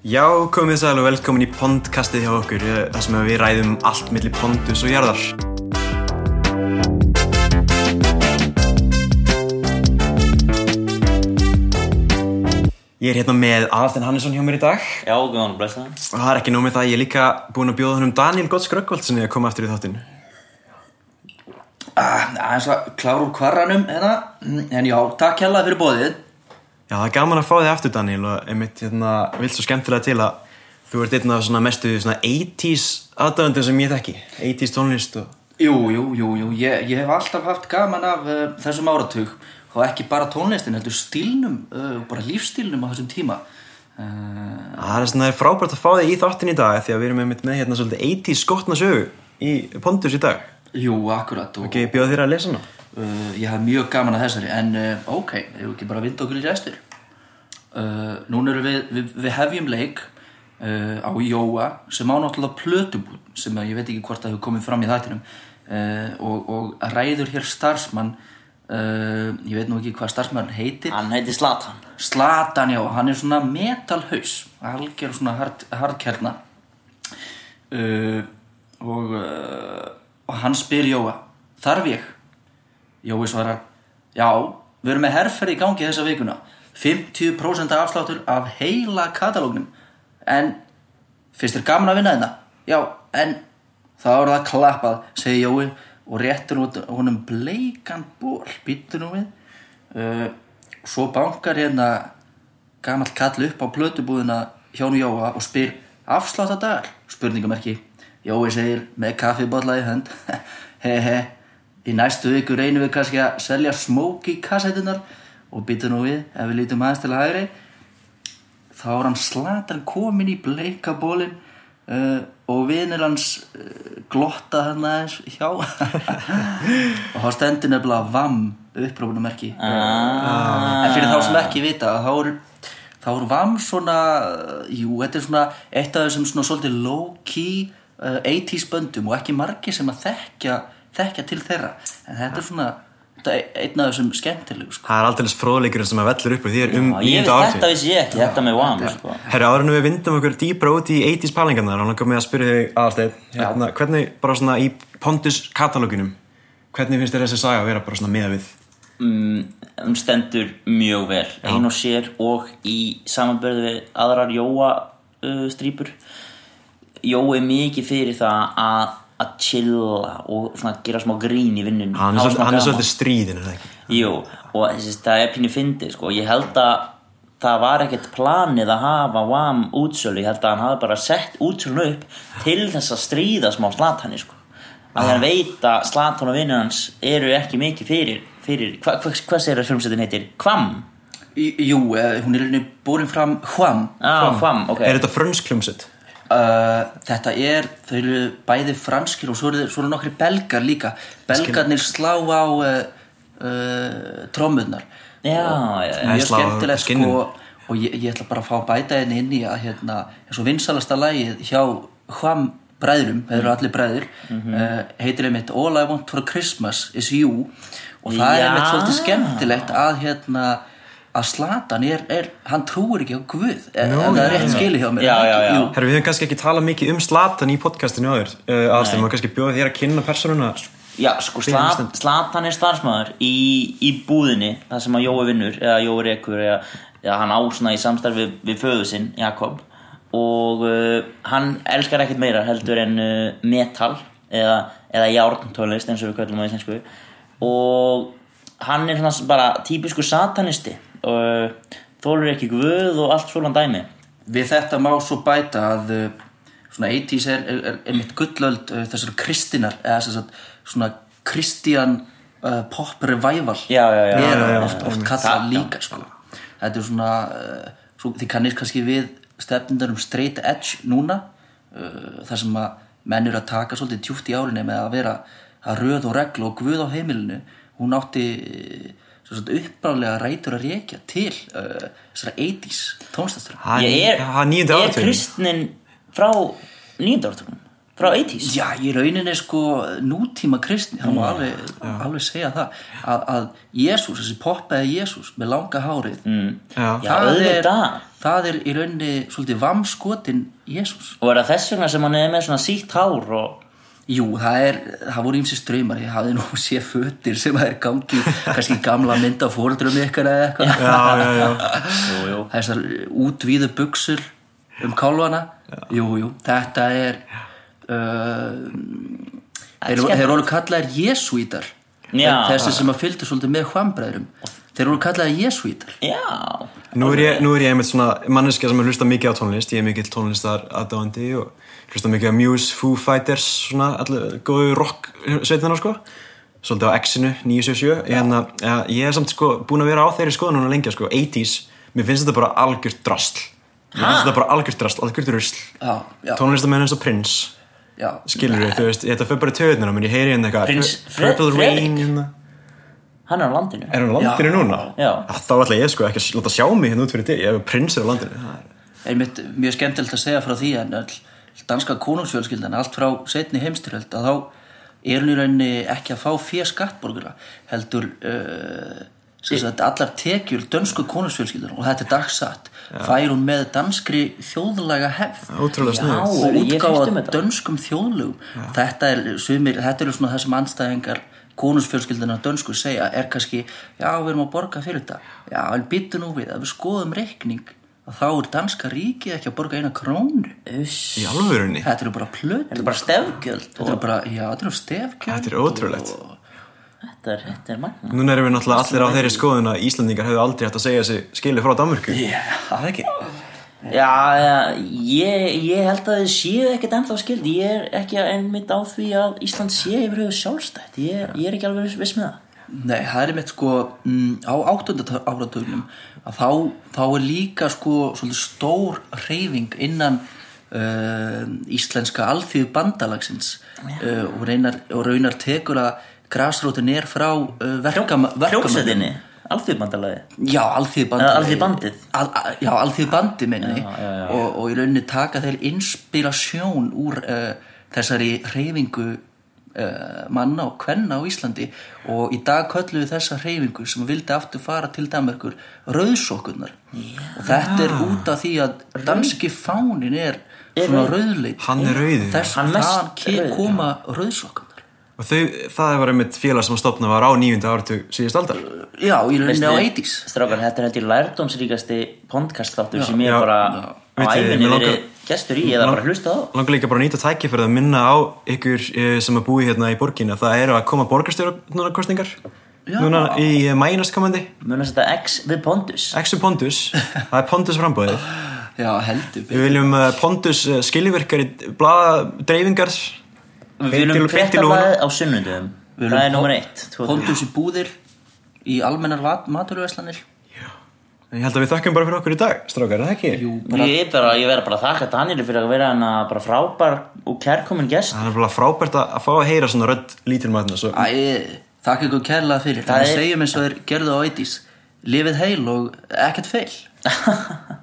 Já, komið sæl og velkomin í Pondkastið hjá okkur, eh, þar sem við ræðum allt millir Pondus og jarðar. Ég er hérna með Aðalstein Hannesson hjá mér í dag Já, góðan, blessa og það er ekki nóg með það, ég er líka búinn að bjóða hennum Daniel Gott Skröggvaldssoni að koma aftur í þáttinn. Ah, aðeins að klára úr kvarranum hérna. En já, takk hella fyrir bóðið. Já, það er gaman að fá þig aftur Daniel og einmitt hérna, vilt svo skemmtilega til að þú ert einn af svona mestu svona 80s aðdöðundur sem ég þekki, 80s tónlist og... Jú, jú, jú, jú. Ég, ég hef alltaf haft gaman af uh, þessum áratug og ekki bara tónlistin, heldur stílnum uh, bara lífstílnum á þessum tíma. Uh, Það er svona frábært að fá þig í þáttin í dag því að við erum einmitt með hérna svolítið 80s skotnasögu í Pondus í dag. jú, akkurat. Og, Ok, ég bjóða þér að lesa hana. Uh, ég hef mjög gaman að þessari, en uh, ok, við ekki bara vinda okkur í restur. Uh, núna erum við, við, við hefjum leik á Jóa sem á náttúrulega plötubún sem að ég veit ekki hvort það hefur komið fram í þættinum og, og ræður hér starfsmann ég veit nú ekki hvað starfsmann heitir Hann heiti Slatan Slatan, já, hann er svona metalhaus algjör svona hard, hardkerna uh, og, og hann spyr Jóa þarf ég? Jói svarar já, við erum með herrferð í gangi þessa vikuna. 50% afsláttur af heila katalógnum. En finnst þér gaman að vinna þetta? Já, en þá er það klappað, segir Jói og réttur honum bleikan ból, býttu nú við. Uh, svo bankar hérna gamall kall upp á plötubúðina hjónu Jóa og spyr afsláttadagar, spurningamerki Jói segir með kaffibotla í hönd. He he í næstu viku reynum við kannski að selja smóki kassettunar og býta nú við ef við lítum aðeins til hægri. Þá er hann slatan komin í bleika bólin uh, og vinir hans uh, glotta hann aðeins hjá. Og þá stendur nefnilega VAM upprófunumerki ah. en fyrir þá sem ekki vita þá er, þá er VAM svona jú, þetta er svona eitt af þessum svona svolítið low-key uh, 80s böndum og ekki margir sem að þekkja þekkja til þeirra. En þetta er svona þetta er einn af þessum skemmtilegu sko. Það er aldrei fróðleikurinn sem að vellur upp úr þér um Ég veit nýjönda þetta vissi ég ekki, þetta með Wham sko. Herri, áður en við vindum okkur dýbra út í 80s pælingarnar og langar mig að spyrja þig aðalsteinn hérna, hvernig bara svona í Pondus katalóginum hvernig finnst þér þessi saga að vera bara svona miða við? Mm, Hún stendur mjög vel Ein og sér og í samanbörðu við aðrar Jóa uh, strýpur Jói er mikið fyrir það að að chilla og svona gera smá grín í vinnunum hann er svolítið, er stríðin er það ekki Jú, og þessi, það er pínu fyndið sko. ég held að það var ekkert planið að hafa Wham útsölu ég held að hann hafi bara sett útsölun upp til þess að stríða smá Slatan sko. að Ah. hann veit að Slatan og vinnur hans eru ekki mikið fyrir, fyrir hva, hva, hvað segir að hljómsveitin heitir? Kvam? Jú, eh, hún er búin fram Hvam Ah, Kvam, ok Er þetta frönsk hljómsveit? Uh, þetta er, þau eru bæði franskir og svo eru, svo eru nokkri belgar líka. Belgarnir slá á uh, uh, Já, já, já. Nei, mjög skemmtilegt sko, og ég, ég ætla bara að fá að bæta henni inn í að hérna, eins og vinsalasta lagið hjá Hvam bræðurum, þeir eru allir bræður uh, heitir einmitt All I Want For Christmas Is You. Og það er Já. einmitt svolítið skemmtilegt að hérna að Slatan er, er hann trúir ekki á Guð ef ef það er rétt skili hjá mér. Já, já, já. Jú. Herri, við höfum kannski ekki talað mikið um Slatan í podcastinu áður uh, aðalsteinn, maður kannski bjóða þér að kynna personuna Já, sko, Slat, Slatan er starfsmæður í, í búðinni þar sem að Jói vinnur eða Jói rekur eða, eða hann á svona í samstarfi við, við föðu sinn, Jakob. Og uh, hann elskar ekkert meira heldur en uh, metal eða, eða járntónlist eins og við kallum á íslensku. Og hann er svona bara típiskur satanisti og þólur ekki guð og allt svona dæmi. Við þetta má svo bæta að uh, svona 80s er, er, er, er mitt gullöld uh, þessar kristinar eða þess að svona kristian uh, pop revival. Já, já, já. er Já, já, já, oft, oft kallað líka sko. þetta er svona uh, svo, þið kannist kannski við stefnundar um straight edge núna uh, þar sem að menn eru að taka svolítið tjúft í álinni með að vera að röð og reglu og guð á heimilinu. Hún átti uppbrálega rætur að rekja til uh, þessara 80s tónstastara Ég er, Það er er kristnin frá nýjönda áratugum frá 80s Já, í rauninni sko nútíma kristni, það má alveg, alveg segja það að, að Jésús, þessi poppaði Jésús með langa hárið. Mm. Já. Já, auðvitað. það er í rauninni svolítið vamskotin Jésús og er það þess vegna sem hann er með svona sítt hár og Jú, það er, það voru ímsi ströymar ég hafði nú séð fötir sem það er gangi kannski gamla mynda fóruldrum ykkar eða eitthvað. Já, já, já. jú, jú. þessar útvíðu buksur um kálvana jú, jú, þetta er uh, þeir, voru kallaðir jesúítar. Já. þessi sem að fylgdu svolítið með hvambræðurum þeir voru kallaðir jesúítar. Já, Nú er ég, nú er ég einmitt svona manneskja sem hlusta mikið á tónlist, ég er mikill tónlistar aðdáandi og hlusta mikið á Muse, Foo Fighters, svona allir góðu rock sveitana sko, svolítið á X-inu, 977, hérna, ja, ég er samt sko búin að vera á þeirri skoðun núna lengja sko, 80s, mér finnst þetta bara algjört drastl, mér finnst þetta bara algjört drastl, algjört rusl, tónlistamenn eins og Prince, skilur við, þú veist, þetta fyrir bara í töðunar á mér, ég heyri hérna eitthvað, Purple? Rain, hérna, hann er á landinu er hann á landinu Já. núna? Já. þá ætla ég sko ekki að láta sjá mig hérna út fyrir þig, ef Prince er á landinu, það er einmitt mjög skemmtilegt að segja frá því en öll danska konungsfjölskyldan allt frá setni heimstyrjöld að þá er hún í rauninni ekki að fá fyrir skattborgara heldur uh, sem sagt, allar tekjur dönsku konungsfjölskyldan og þetta er dagsatt fær hún með danskri þjóðlaga hefð ótrúlega Já. Ég hef heyrt um þetta. dönskum þjóðlögum þetta er sumir, þetta eru svona það sem anstæðingar konungsfjölskyldina dönsku segja er kannski, já við erum að borga fyrir þetta. Já en byttu nú við að við skoðum reikning að þá er danska ríkið ekki að borga eina krónu. Í alvörunni? Þetta eru bara plöt Þetta er bara stefgjöld þetta og eru bara, já þetta eru stefkjöld Þetta er ótrúlegt. þetta er, þetta er magna Núna erum við náttúrulega allir á þeirri skoðun að Íslandingar hefðu aldrei hægt að segja þessi skilið frá Danmörku. Já, Það ekki Já, ég, ég held að þið séu ekkert ennþá skild Ég er ekki einmitt á því að Ísland sé yfir höfu sjálfstætt. Ég, ég er ekki alveg viss með það. Nei, það er mitt sko mm, á áttunda áratugnum að þá, þá er líka sko stór reyfing innan uh, íslenska alþýðu bandalagsins uh, og, reynar, og raunar tekur að grasrótin er frá uh, verkam, Hljómsveitinni, alþjóðbandalagi Já, alþýðubandið. al, al, Já, alþýðubandið minni Og, og í rauninni taka þeir inspirasjón úr uh, þessari reyfingu uh, manna og kvenna á Íslandi. Og í dag kölluðu þessa reyfingu sem vildi aftur fara til Danmarkur rauðsokkurnar. Og þetta er út af því að danski fánin er svona rauðleit Hann er rauður. þess Hann að koma rauðsokkurnar Og þau, það var einmitt félag sem að stopna var á nýjunda áratug síðust aldar. Já, í rauninni á Veistu, 80s Strákar, þetta er hætti lærdómsríkasti podcast þáttur sem ég Já, bara já. á æfinni verið gestur í eða bara hlusta á. Langar líka bara að nýta tæki fyrir að minna á ykkur eh, sem að búi hérna í borgin að það eru að koma borgarstjórnarkostningar núna í eh, mæinast komandi Muna þetta X við Pondus Exu Pondus, það er Pondus frambóðið Já, heldur Við viljum uh, Pondus skilvirkari blaða dreifingar Við viljum fréttablaðið á sunnundum Það er nummer eitt. Pondus í búðir í almennar maturvæslanir Ég held að við þakkum bara fyrir okkur í dag, strákar, er það ekki? Jú, Ég er bara, ég verð bara að þakka Danieli fyrir að vera hana bara frábær og kærkomin gest. Það er bara frábært að að fá að heyra svona rödd lítil maður svo... Æ, þakka ykkur kærlega fyrir. Það Það er- segjum eins og þeir gerðu á 80s Lifið heil og ekkert feil